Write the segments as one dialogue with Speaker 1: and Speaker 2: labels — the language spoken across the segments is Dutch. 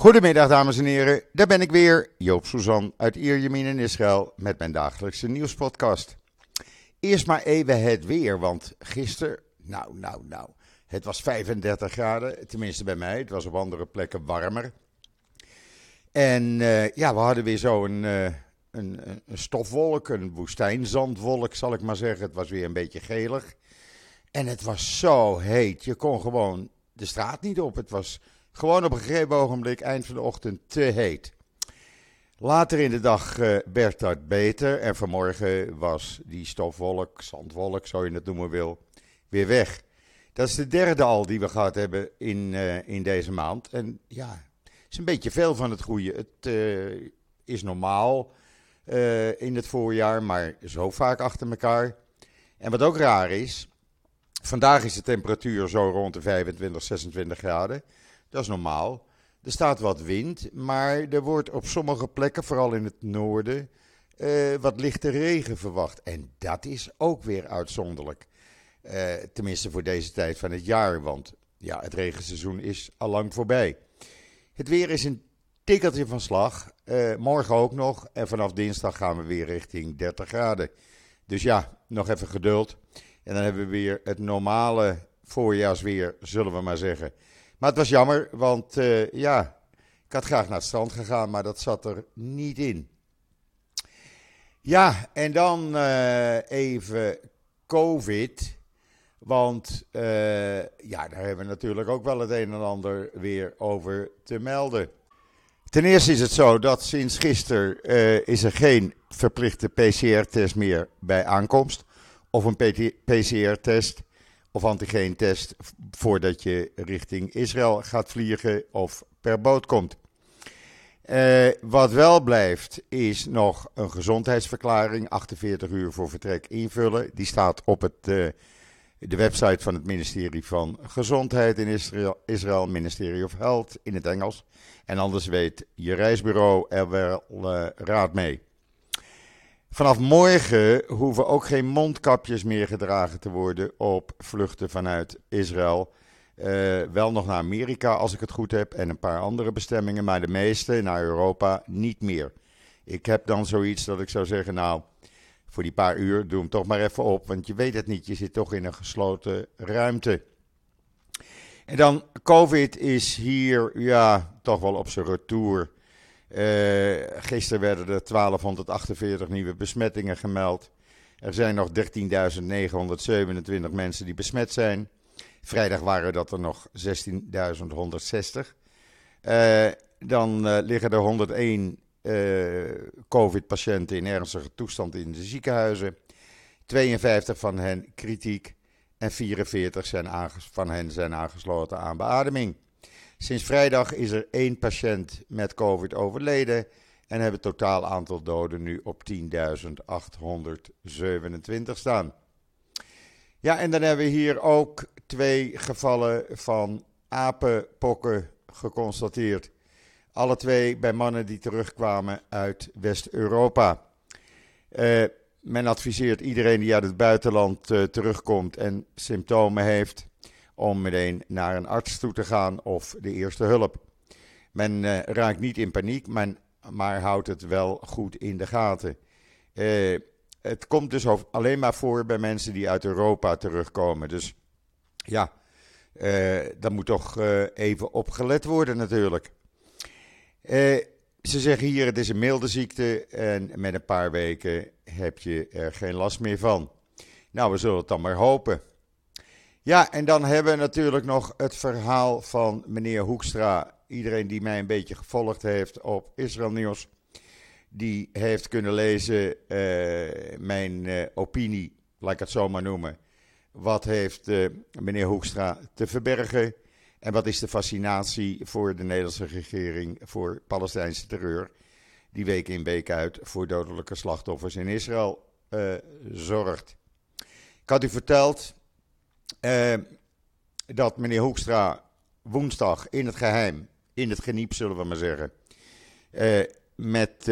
Speaker 1: Goedemiddag dames en heren, daar ben ik weer, Joop Suzan uit Ierjemien in Israël met mijn dagelijkse nieuwspodcast. Eerst maar even het weer, want gisteren, nou, nou, nou, het was 35 graden, tenminste bij mij, het was op andere plekken warmer. En eh, ja, we hadden weer zo een, uh, een, een stofwolk, een woestijnzandwolk zal ik maar zeggen. Het was weer een beetje gelig. En het was zo heet, je kon gewoon de straat niet op. Het was gewoon op een gegeven ogenblik, eind van de ochtend, te heet. Later in de dag uh, werd dat beter en vanmorgen was die stofwolk, zandwolk, zo je het noemen wil, weer weg. Dat is de derde al die we gehad hebben in, uh, in deze maand. En ja, is een beetje veel van het goede. Het uh, is normaal in het voorjaar, maar zo vaak achter elkaar. En wat ook raar is, vandaag is de temperatuur zo rond de 25, 26 graden. Dat is normaal. Er staat wat wind, maar er wordt op sommige plekken, vooral in het noorden, uh, wat lichte regen verwacht. En dat is ook weer uitzonderlijk. Uh, tenminste voor deze tijd van het jaar, want ja, het regenseizoen is al lang voorbij. Het weer is een tikkeltje van slag. Uh, morgen ook nog. En vanaf dinsdag gaan we weer richting 30 graden. Dus ja, nog even geduld. En dan hebben we weer het normale voorjaarsweer, zullen we maar zeggen. Maar het was jammer, want uh, ja, ik had graag naar het strand gegaan, maar dat zat er niet in. Ja, en dan uh, even COVID. Want uh, ja, daar hebben we natuurlijk ook wel het een en ander weer over te melden. Ten eerste is het zo dat sinds gisteren is er geen verplichte PCR-test meer bij aankomst. Of een PCR-test of antigeentest voordat je richting Israël gaat vliegen of per boot komt. Uh, wat wel blijft is nog een gezondheidsverklaring, 48 uur voor vertrek invullen. Die staat op het, uh, de website van het ministerie van Gezondheid in Israël, Israël, Ministerie of Health in het Engels. En anders weet je reisbureau er wel uh, raad mee. Vanaf morgen hoeven ook geen mondkapjes meer gedragen te worden op vluchten vanuit Israël. Uh, wel nog naar Amerika als ik het goed heb en een paar andere bestemmingen, maar de meeste naar Europa niet meer. Ik heb dan zoiets dat ik zou zeggen, nou, voor die paar uur doe hem toch maar even op, want je weet het niet, je zit toch in een gesloten ruimte. En dan, COVID is hier, ja, toch wel op zijn retour. Uh, gisteren werden er 1248 nieuwe besmettingen gemeld. Er zijn nog 13.927 mensen die besmet zijn. Vrijdag waren dat er nog 16.160. Uh, dan uh, liggen er 101 COVID-patiënten in ernstige toestand in de ziekenhuizen. 52 van hen kritiek en 44 zijn van hen zijn aangesloten aan beademing. Sinds vrijdag is er één patiënt met COVID overleden en hebben het totaal aantal doden nu op 10.827 staan. Ja, en dan hebben we hier ook twee gevallen van apenpokken geconstateerd. Alle twee bij mannen die terugkwamen uit West-Europa. Uh, men adviseert iedereen die uit het buitenland uh, terugkomt en symptomen heeft om meteen naar een arts toe te gaan of de eerste hulp. Men uh, raakt niet in paniek, men, maar houdt het wel goed in de gaten. Uh, het komt dus alleen maar voor bij mensen die uit Europa terugkomen. Dus ja, uh, daar moet toch even op gelet worden natuurlijk. ze zeggen hier, het is een milde ziekte en met een paar weken heb je er geen last meer van. Nou, we zullen het dan maar hopen. Ja, en dan hebben we natuurlijk nog het verhaal van meneer Hoekstra. Iedereen die mij een beetje gevolgd heeft op Israël Nieuws, die heeft kunnen lezen uh, mijn uh, opinie, laat ik het zo maar noemen. Wat heeft uh, meneer Hoekstra te verbergen? En wat is de fascinatie voor de Nederlandse regering voor Palestijnse terreur, die week in week uit voor dodelijke slachtoffers in Israël zorgt? Ik had u verteld uh, dat meneer Hoekstra woensdag in het geheim, in het geniep zullen we maar zeggen, uh, met uh,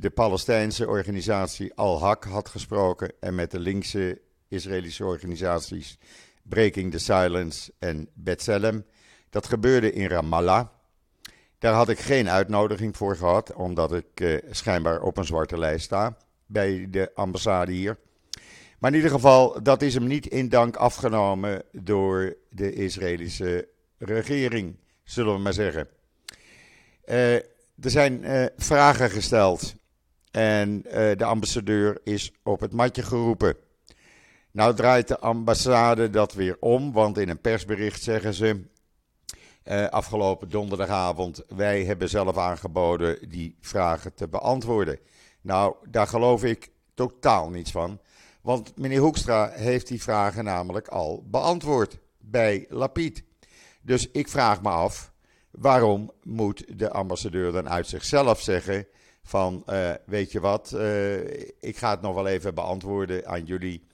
Speaker 1: de Palestijnse organisatie Al-Haq had gesproken en met de linkse Israëlische organisaties Breaking the Silence en B'Tselem. Dat gebeurde in Ramallah. Daar had ik geen uitnodiging voor gehad, omdat ik schijnbaar op een zwarte lijst sta bij de ambassade hier. Maar in ieder geval, dat is hem niet in dank afgenomen door de Israëlische regering, zullen we maar zeggen. Uh, er zijn uh, vragen gesteld en de ambassadeur is op het matje geroepen. Nou draait de ambassade dat weer om, want in een persbericht zeggen ze afgelopen donderdagavond: wij hebben zelf aangeboden die vragen te beantwoorden. Nou, daar geloof ik totaal niets van. Want meneer Hoekstra heeft die vragen namelijk al beantwoord bij Lapid. Dus ik vraag me af, waarom moet de ambassadeur dan uit zichzelf zeggen van, uh, weet je wat, uh, ik ga het nog wel even beantwoorden aan jullie.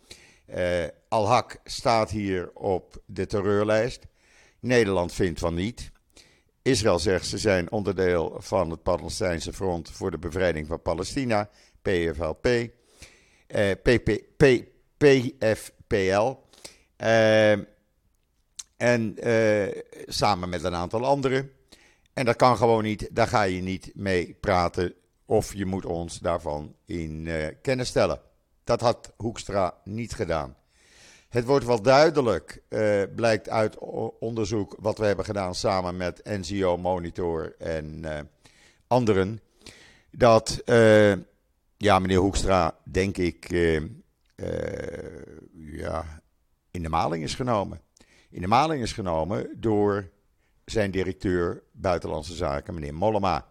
Speaker 1: Uh, Al-Haq staat hier op de terreurlijst. Nederland vindt van niet. Israël zegt ze zijn onderdeel van het Palestijnse Front voor de Bevrijding van Palestina, PFLP, eh, PP, PFPL. Eh, en eh, samen met een aantal anderen. En dat kan gewoon niet, daar ga je niet mee praten. Of je moet ons daarvan in uh, kennis stellen. Dat had Hoekstra niet gedaan. Het wordt wel duidelijk, blijkt uit onderzoek wat we hebben gedaan samen met NGO Monitor en anderen, dat ja, meneer Hoekstra, denk ik, ja, in de maling is genomen. In de maling is genomen door zijn directeur Buitenlandse Zaken, meneer Mollema.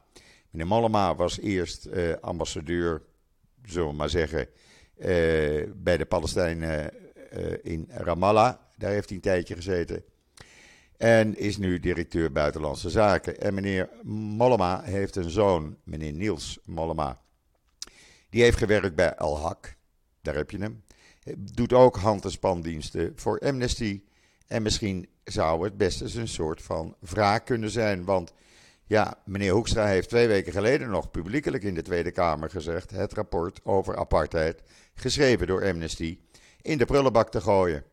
Speaker 1: Meneer Mollema was eerst ambassadeur, zullen we maar zeggen, bij de Palestijnen in Ramallah. Daar heeft hij een tijdje gezeten. En is nu directeur Buitenlandse Zaken. En meneer Mollema heeft een zoon, meneer Niels Mollema. Die heeft gewerkt bij Al-Haq. Daar heb je hem. Doet ook hand- en spandiensten voor Amnesty. En misschien zou het best eens een soort van wraak kunnen zijn. Want ja, meneer Hoekstra heeft twee weken geleden nog publiekelijk in de Tweede Kamer gezegd: het rapport over apartheid, geschreven door Amnesty, in de prullenbak te gooien.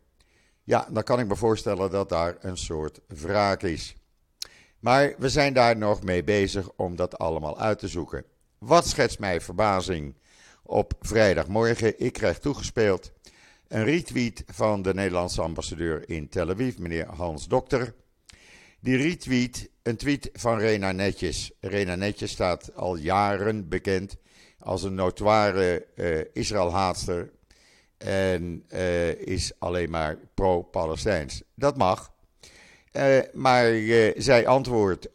Speaker 1: Ja, dan kan ik me voorstellen dat daar een soort wraak is. Maar we zijn daar nog mee bezig om dat allemaal uit te zoeken. Wat schetst mij verbazing op vrijdagmorgen? Ik krijg toegespeeld een retweet van de Nederlandse ambassadeur in Tel Aviv, meneer Hans Dokter. Die retweet een tweet van Rena Netjes. Rena Netjes staat al jaren bekend als een notoire uh, Israël-haatster en uh, is alleen maar pro-Palestijns. Dat mag. Uh, maar zij antwoordt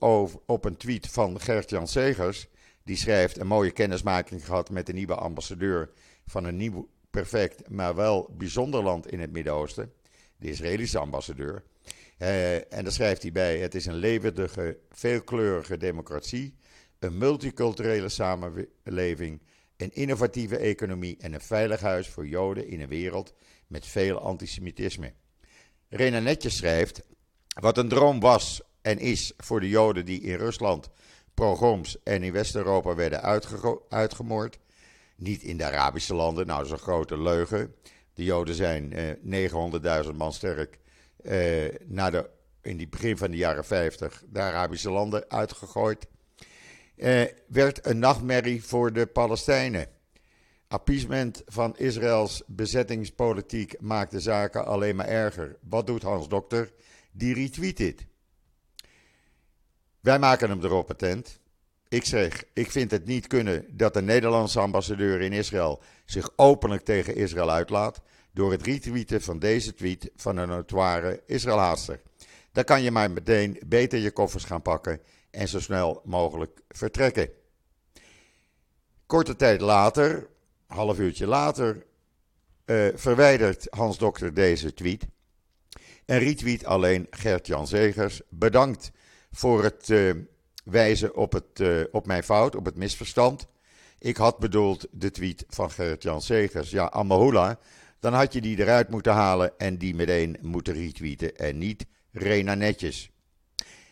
Speaker 1: op een tweet van Gert-Jan Segers. Die schrijft een mooie kennismaking gehad met de nieuwe ambassadeur van een nieuw, perfect, maar wel bijzonder land in het Midden-Oosten. De Israëlische ambassadeur. en daar schrijft hij bij: Het is een levendige, veelkleurige democratie, een multiculturele samenleving een innovatieve economie en een veilig huis voor Joden in een wereld met veel antisemitisme. Rena Netjes schrijft: Wat een droom was en is voor de Joden die in Rusland, pogroms en in West-Europa werden uitgemoord. Niet in de Arabische landen, nou, is een grote leugen. De Joden zijn eh, 900.000 man sterk eh, de, in het begin van de jaren 50 de Arabische landen uitgegooid eh, werd een nachtmerrie voor de Palestijnen. Appeasement van Israëls bezettingspolitiek maakt de zaken alleen maar erger. Wat doet Hans Dokter? Die retweet dit. Wij maken hem erop patent. Ik zeg, ik vind het niet kunnen dat de Nederlandse ambassadeur in Israël zich openlijk tegen Israël uitlaat door het retweeten van deze tweet van een notoire Israël-haatster. Dan kan je maar meteen beter je koffers gaan pakken en zo snel mogelijk vertrekken. Korte tijd later, half uurtje later, uh, verwijdert Hans Dokter deze tweet. En retweet alleen Gert-Jan Zegers. Bedankt voor het uh, wijzen op, het, uh, op mijn fout, op het misverstand. Ik had bedoeld de tweet van Gert-Jan Zegers. Ja, Amahula, dan had je die eruit moeten halen en die meteen moeten retweeten en niet Rena Netjes.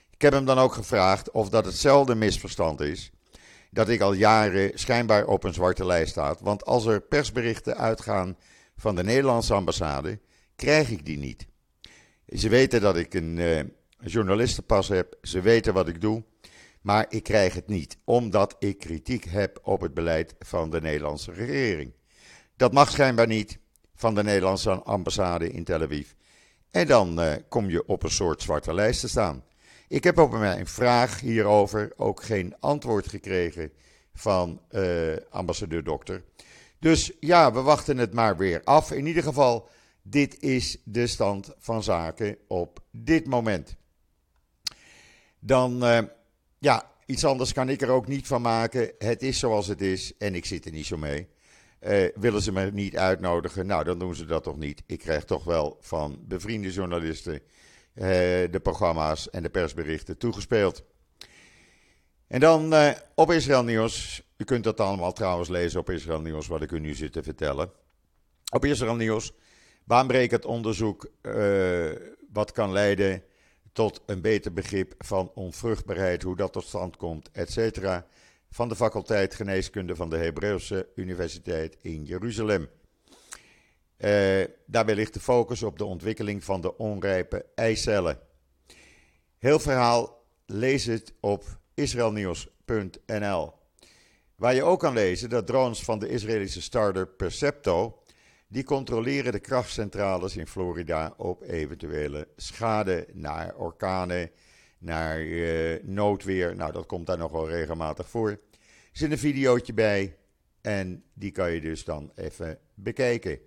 Speaker 1: Ik heb hem dan ook gevraagd of dat hetzelfde misverstand is. Dat ik al jaren schijnbaar op een zwarte lijst sta. Want als er persberichten uitgaan van de Nederlandse ambassade, krijg ik die niet. Ze weten dat ik een uh, journalistenpas heb. Ze weten wat ik doe. Maar ik krijg het niet, omdat ik kritiek heb op het beleid van de Nederlandse regering. Dat mag schijnbaar niet van de Nederlandse ambassade in Tel Aviv. En dan uh, kom je op een soort zwarte lijst te staan. Ik heb op mijn vraag hierover ook geen antwoord gekregen van uh, ambassadeur Dokter. Dus ja, we wachten het maar weer af. In ieder geval, dit is de stand van zaken op dit moment. Dan, uh, ja, iets anders kan ik er ook niet van maken. Het is zoals het is en ik zit er niet zo mee. Uh, willen ze me niet uitnodigen? Nou, dan doen ze dat toch niet. Ik krijg toch wel van bevriende journalisten uh, de programma's en de persberichten toegespeeld. En dan op Israël Nieuws. U kunt dat allemaal trouwens lezen op Israël Nieuws, wat ik u nu zit te vertellen. Op Israël Nieuws, baanbrekend onderzoek wat kan leiden tot een beter begrip van onvruchtbaarheid, hoe dat tot stand komt, et cetera van de faculteit geneeskunde van de Hebreeuwse Universiteit in Jeruzalem. Uh, daarbij ligt de focus op de ontwikkeling van de onrijpe eicellen. Heel verhaal, lees het op israelnieuws.nl. Waar je ook kan lezen dat drones van de Israëlische starter Percepto, die controleren de krachtcentrales in Florida op eventuele schade naar orkanen, naar uh, noodweer. Nou, dat komt daar nog wel regelmatig voor. Er zit een videootje bij en die kan je dus dan even bekijken.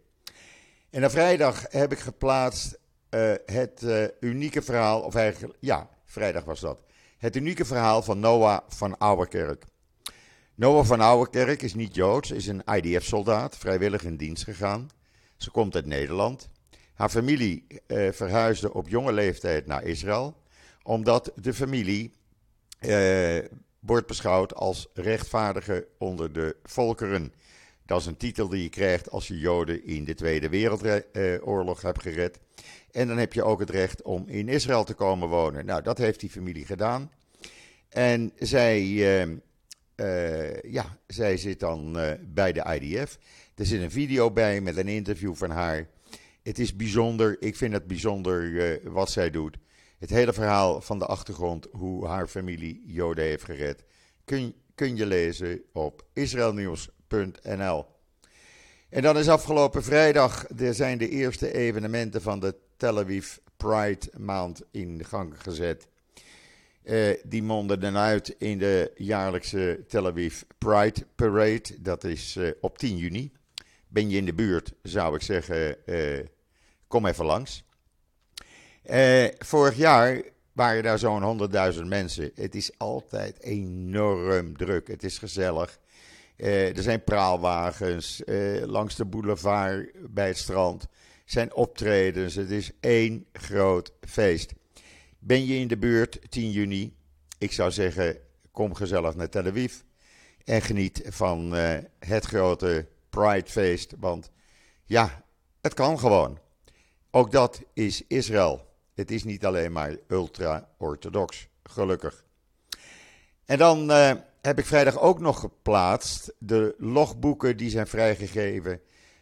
Speaker 1: En op vrijdag heb ik geplaatst uh, het uh, unieke verhaal, of eigenlijk, ja, vrijdag was dat. Het unieke verhaal van Noah van Ouwerkerk. Noah van Ouwerkerk is niet Joods, is een IDF-soldaat, vrijwillig in dienst gegaan. Ze komt uit Nederland. Haar familie uh, verhuisde op jonge leeftijd naar Israël omdat de familie eh, wordt beschouwd als rechtvaardige onder de volkeren. Dat is een titel die je krijgt als je Joden in de Tweede Wereldoorlog hebt gered. En dan heb je ook het recht om in Israël te komen wonen. Nou, dat heeft die familie gedaan. En zij, uh, uh, ja, zij zit dan uh, bij de IDF. Er zit een video bij met een interview van haar. Het is bijzonder. Ik vind het bijzonder wat zij doet. Het hele verhaal van de achtergrond, hoe haar familie Joden heeft gered, kun, kun je lezen op israelnieuws.nl. En dan is afgelopen vrijdag, er zijn de eerste evenementen van de Tel Aviv Pride maand in gang gezet. Uh, die monden dan uit in de jaarlijkse Tel Aviv Pride Parade. Dat is uh, op 10 juni. Ben je in de buurt, zou ik zeggen, uh, kom even langs. Vorig jaar waren daar zo'n 100.000 mensen. Het is altijd enorm druk. Het is gezellig. Er zijn praalwagens langs de boulevard bij het strand. Zijn optredens. Het is één groot feest. Ben je in de buurt 10 juni? Ik zou zeggen, kom gezellig naar Tel Aviv. En geniet van het grote Pridefeest. Want ja, het kan gewoon. Ook dat is Israël. Het is niet alleen maar ultra-orthodox, gelukkig. En dan uh, heb ik vrijdag ook nog geplaatst de logboeken die zijn vrijgegeven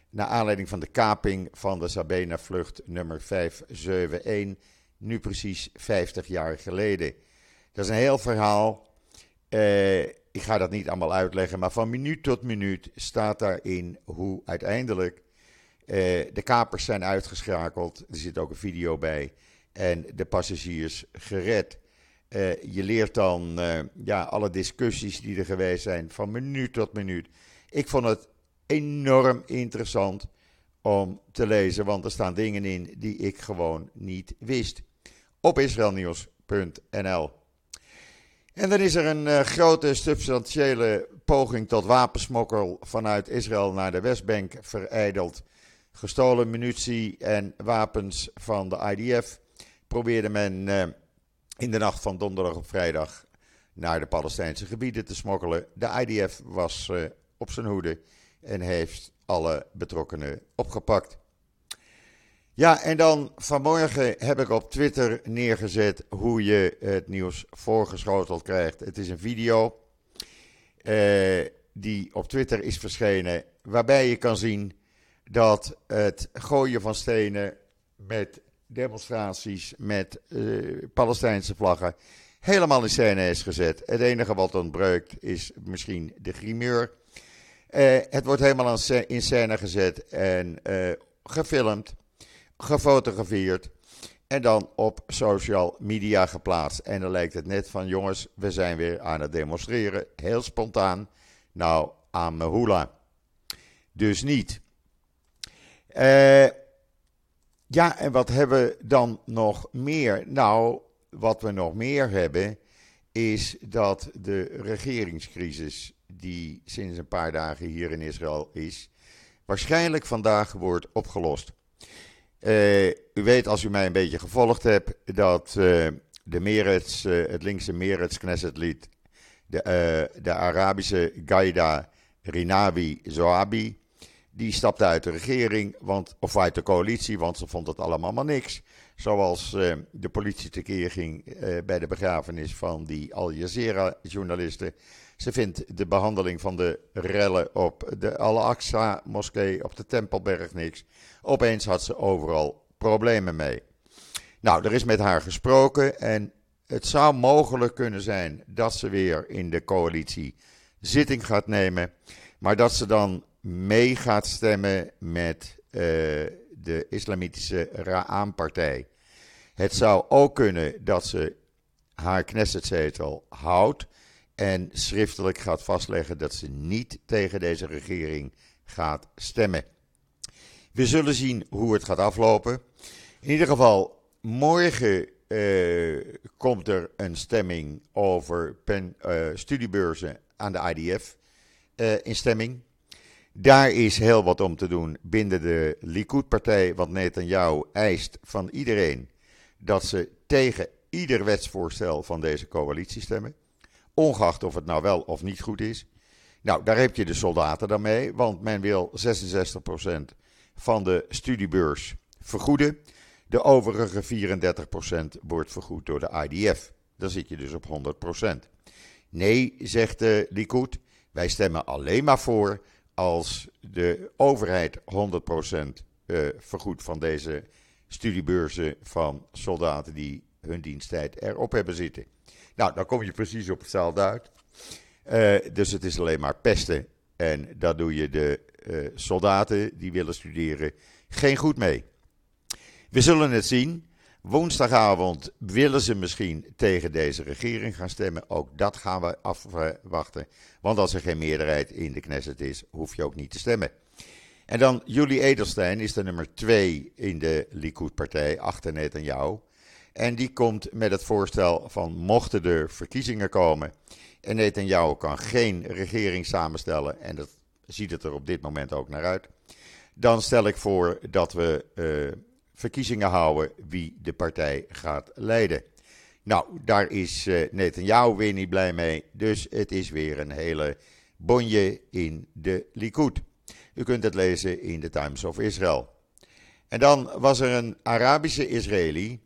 Speaker 1: naar aanleiding van de kaping van de Sabena-vlucht nummer 571, nu precies 50 jaar geleden. Dat is een heel verhaal. Uh, ik ga dat niet allemaal uitleggen, maar van minuut tot minuut staat daarin hoe uiteindelijk uh, de kapers zijn uitgeschakeld. Er zit ook een video bij en de passagiers gered. Uh, je leert dan ja, alle discussies die er geweest zijn van minuut tot minuut. Ik vond het enorm interessant om te lezen, want er staan dingen in die ik gewoon niet wist. Op israelnieuws.nl. En dan is er een uh, grote substantiële poging tot wapensmokkel vanuit Israël naar de Westbank vereideld. Gestolen munitie en wapens van de IDF probeerde men uh, in de nacht van donderdag op vrijdag naar de Palestijnse gebieden te smokkelen. De IDF was uh, op zijn hoede en heeft alle betrokkenen opgepakt. Ja, en dan vanmorgen heb ik op Twitter neergezet hoe je het nieuws voorgeschoteld krijgt. Het is een video uh, die op Twitter is verschenen, waarbij je kan zien dat het gooien van stenen met demonstraties met uh, Palestijnse vlaggen helemaal in scène is gezet. Het enige wat ontbreekt is misschien de grimeur. Uh, het wordt helemaal in scène gezet en gefilmd, gefotografeerd en dan op social media geplaatst. En dan lijkt het net van jongens, we zijn weer aan het demonstreren, heel spontaan. Nou, aan hula. Dus niet. Uh, ja, en wat hebben we dan nog meer? Nou, wat we nog meer hebben, is dat de regeringscrisis, die sinds een paar dagen hier in Israël is, waarschijnlijk vandaag wordt opgelost. Uh, u weet, als u mij een beetje gevolgd hebt, dat uh, de Meretz, uh, het linkse Meretz Knesset-lied, de, de Arabische Gaida Rinawi Zoabi, die stapte uit de regering, want, of uit de coalitie, want ze vond het allemaal maar niks. Zoals de politie tekeer ging bij de begrafenis van die Al Jazeera-journalisten. Ze vindt de behandeling van de rellen op de Al-Aqsa-moskee op de Tempelberg niks. Opeens had ze overal problemen mee. Nou, er is met haar gesproken en het zou mogelijk kunnen zijn dat ze weer in de coalitie zitting gaat nemen. Maar dat ze dan mee gaat stemmen met uh, de islamitische Ra'an-partij. Het zou ook kunnen dat ze haar Knessetzetel houdt en schriftelijk gaat vastleggen dat ze niet tegen deze regering gaat stemmen. We zullen zien hoe het gaat aflopen. In ieder geval, morgen uh, komt er een stemming over uh, studiebeurzen aan de IDF uh, in stemming. Daar is heel wat om te doen binnen de Likud-partij, want Netanyahu eist van iedereen dat ze tegen ieder wetsvoorstel van deze coalitie stemmen, ongeacht of het nou wel of niet goed is. Nou, daar heb je de soldaten dan mee, want men wil 66% van de studiebeurs vergoeden. De overige 34% wordt vergoed door de IDF. Dan zit je dus op 100%. Nee, zegt de Likud, wij stemmen alleen maar voor als de overheid 100% uh, eh, vergoedt van deze studiebeurzen van soldaten die hun diensttijd erop hebben zitten. Nou, dan kom je precies op hetzelfde uit. Uh, dus het is alleen maar pesten. En dat doe je de uh, soldaten die willen studeren geen goed mee. We zullen het zien. Woensdagavond willen ze misschien tegen deze regering gaan stemmen. Ook dat gaan we afwachten. Want als er geen meerderheid in de Knesset is, hoef je ook niet te stemmen. En dan Julie Edelstein is de nummer 2 in de Likud-partij, achter Netanyahu. En die komt met het voorstel van mochten er verkiezingen komen en Netanyahu kan geen regering samenstellen, en dat ziet het er op dit moment ook naar uit, dan stel ik voor dat we uh, verkiezingen houden wie de partij gaat leiden. Nou, daar is uh, Netanyahu weer niet blij mee, dus het is weer een hele bonje in de Likud. U kunt het lezen in de Times of Israel. En dan was er een Arabische Israëli,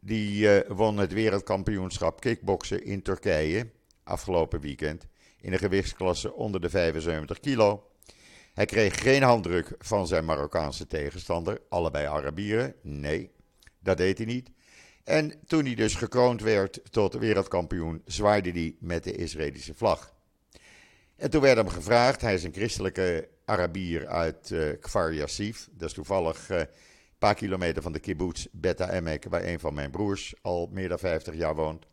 Speaker 1: die uh, won het wereldkampioenschap kickboksen in Turkije afgelopen weekend in een gewichtsklasse onder de 75 kilo. Hij kreeg geen handdruk van zijn Marokkaanse tegenstander, allebei Arabieren. Nee, dat deed hij niet. En toen hij dus gekroond werd tot wereldkampioen, zwaaide hij met de Israëlische vlag. En toen werd hem gevraagd, hij is een christelijke Arabier uit uh, Kfar Yassif, dat is toevallig uh, een paar kilometer van de kibbutz Beta Emek, waar een van mijn broers al meer dan 50 jaar woont.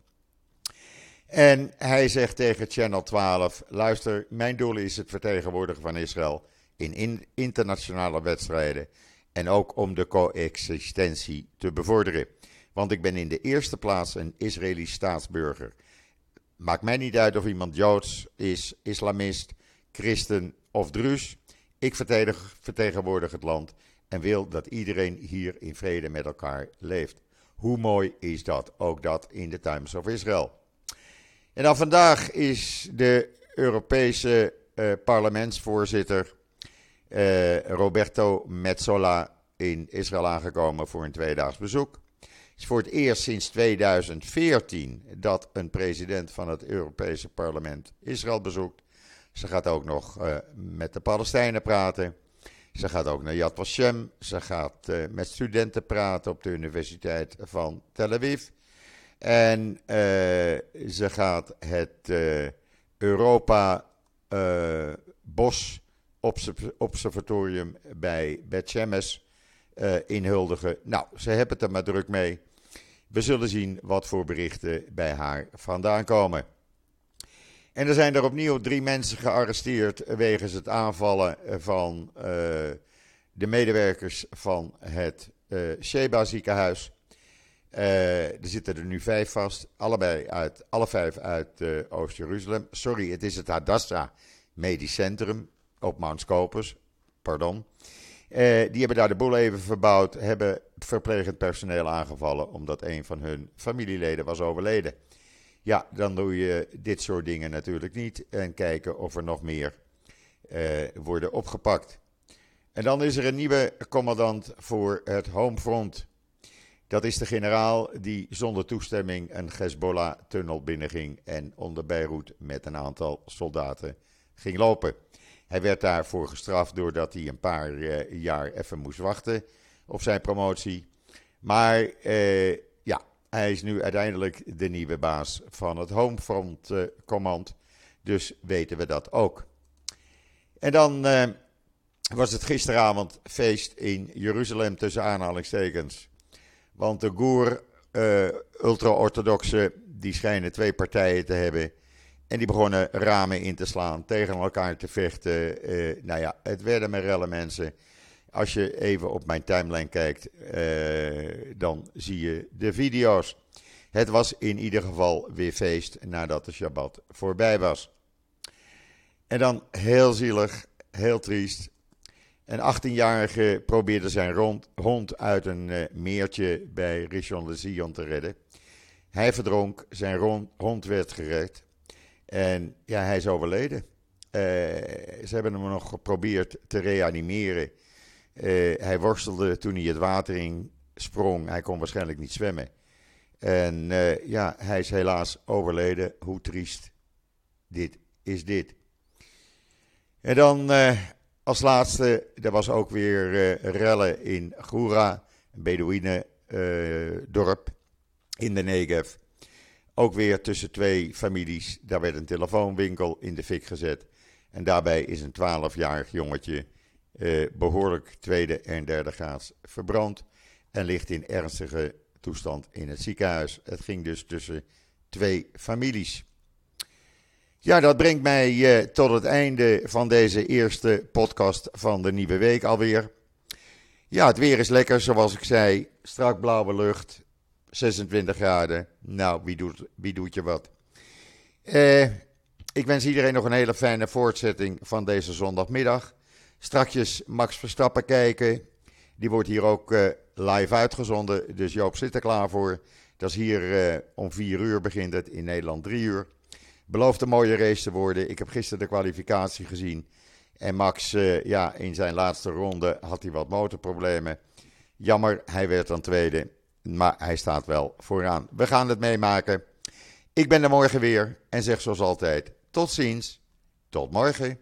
Speaker 1: En hij zegt tegen Channel 12: luister, mijn doel is het vertegenwoordigen van Israël in, in internationale wedstrijden en ook om de coexistentie te bevorderen. Want ik ben in de eerste plaats een Israëlisch staatsburger. Maakt mij niet uit of iemand Joods is, islamist, christen of druus. Ik vertegenwoordig het land en wil dat iedereen hier in vrede met elkaar leeft. Hoe mooi is dat? Ook dat in de Times of Israel. En dan vandaag is de Europese uh, parlementsvoorzitter uh, Roberto Metsola in Israël aangekomen voor een tweedaags bezoek. Het is voor het eerst sinds 2014 dat een president van het Europese parlement Israël bezoekt. Ze gaat ook nog uh, met de Palestijnen praten. Ze gaat ook naar Yad Vashem. Ze gaat met studenten praten op de Universiteit van Tel Aviv. En ze gaat het Europa Bos Observatorium bij Bet Shemesh inhuldigen. Nou, ze hebben het er maar druk mee. We zullen zien wat voor berichten bij haar vandaan komen. En er zijn er opnieuw drie mensen gearresteerd wegens het aanvallen van uh, de medewerkers van het uh, Sheba ziekenhuis. Uh, er zitten er nu vijf vast, allebei uit, alle vijf uit Oost-Jeruzalem. Sorry, het is het Hadassah Medisch Centrum op Mount Scopus, pardon. die hebben daar de boel even verbouwd, hebben verplegend personeel aangevallen omdat een van hun familieleden was overleden. Ja, dan doe je dit soort dingen natuurlijk niet en kijken of er nog meer worden opgepakt. En dan is er een nieuwe commandant voor het Homefront. Dat is de generaal die zonder toestemming een Hezbollah-tunnel binnenging en onder Beirut met een aantal soldaten ging lopen. Hij werd daarvoor gestraft doordat hij een paar uh, jaar even moest wachten op zijn promotie. Maar uh, hij is nu uiteindelijk de nieuwe baas van het Homefront uh, Command. Dus weten we dat ook. En dan was het gisteravond feest in Jeruzalem tussen aanhalingstekens. Want de Goer, uh, ultra-orthodoxe, die schijnen twee partijen te hebben. En die begonnen ramen in te slaan, tegen elkaar te vechten. nou ja, het werden maar relle mensen. Als je even op mijn timeline kijkt, uh, dan zie je de video's. Het was in ieder geval weer feest nadat de Shabbat voorbij was. En dan heel zielig, heel triest. Een 18-jarige probeerde zijn rond, hond uit een uh, meertje bij Rishon LeZion te redden. Hij verdronk, zijn rond, hond werd gered. En ja, hij is overleden. Uh, ze hebben hem nog geprobeerd te reanimeren. Uh, hij worstelde toen hij het water in sprong. Hij kon waarschijnlijk niet zwemmen. En ja, hij is helaas overleden. Hoe triest dit is dit. En dan als laatste, er was ook weer rellen in Goura, een Bedouinendorp in de Negev. Ook weer tussen twee families. Daar werd een telefoonwinkel in de fik gezet. En daarbij is een 12-jarig jongetje uh, behoorlijk tweede en derde graads verbrand en ligt in ernstige toestand in het ziekenhuis. Het ging dus tussen twee families. Ja, dat brengt mij uh, tot het einde van deze eerste podcast van de nieuwe week alweer. Ja, het weer is lekker, zoals ik zei. Strak blauwe lucht, 26 graden. Nou, wie doet, wie doet je wat? Uh, ik wens iedereen nog een hele fijne voortzetting van deze zondagmiddag. Strakjes Max Verstappen kijken. Die wordt hier ook uh, live uitgezonden. Dus Joop zit er klaar voor. Dat is hier om 4 uur begint het. In Nederland 3 uur. Belooft een mooie race te worden. Ik heb gisteren de kwalificatie gezien. En Max, uh, ja, in zijn laatste ronde had hij wat motorproblemen. Jammer, hij werd dan tweede. Maar hij staat wel vooraan. We gaan het meemaken. Ik ben er morgen weer en zeg zoals altijd: tot ziens. Tot morgen.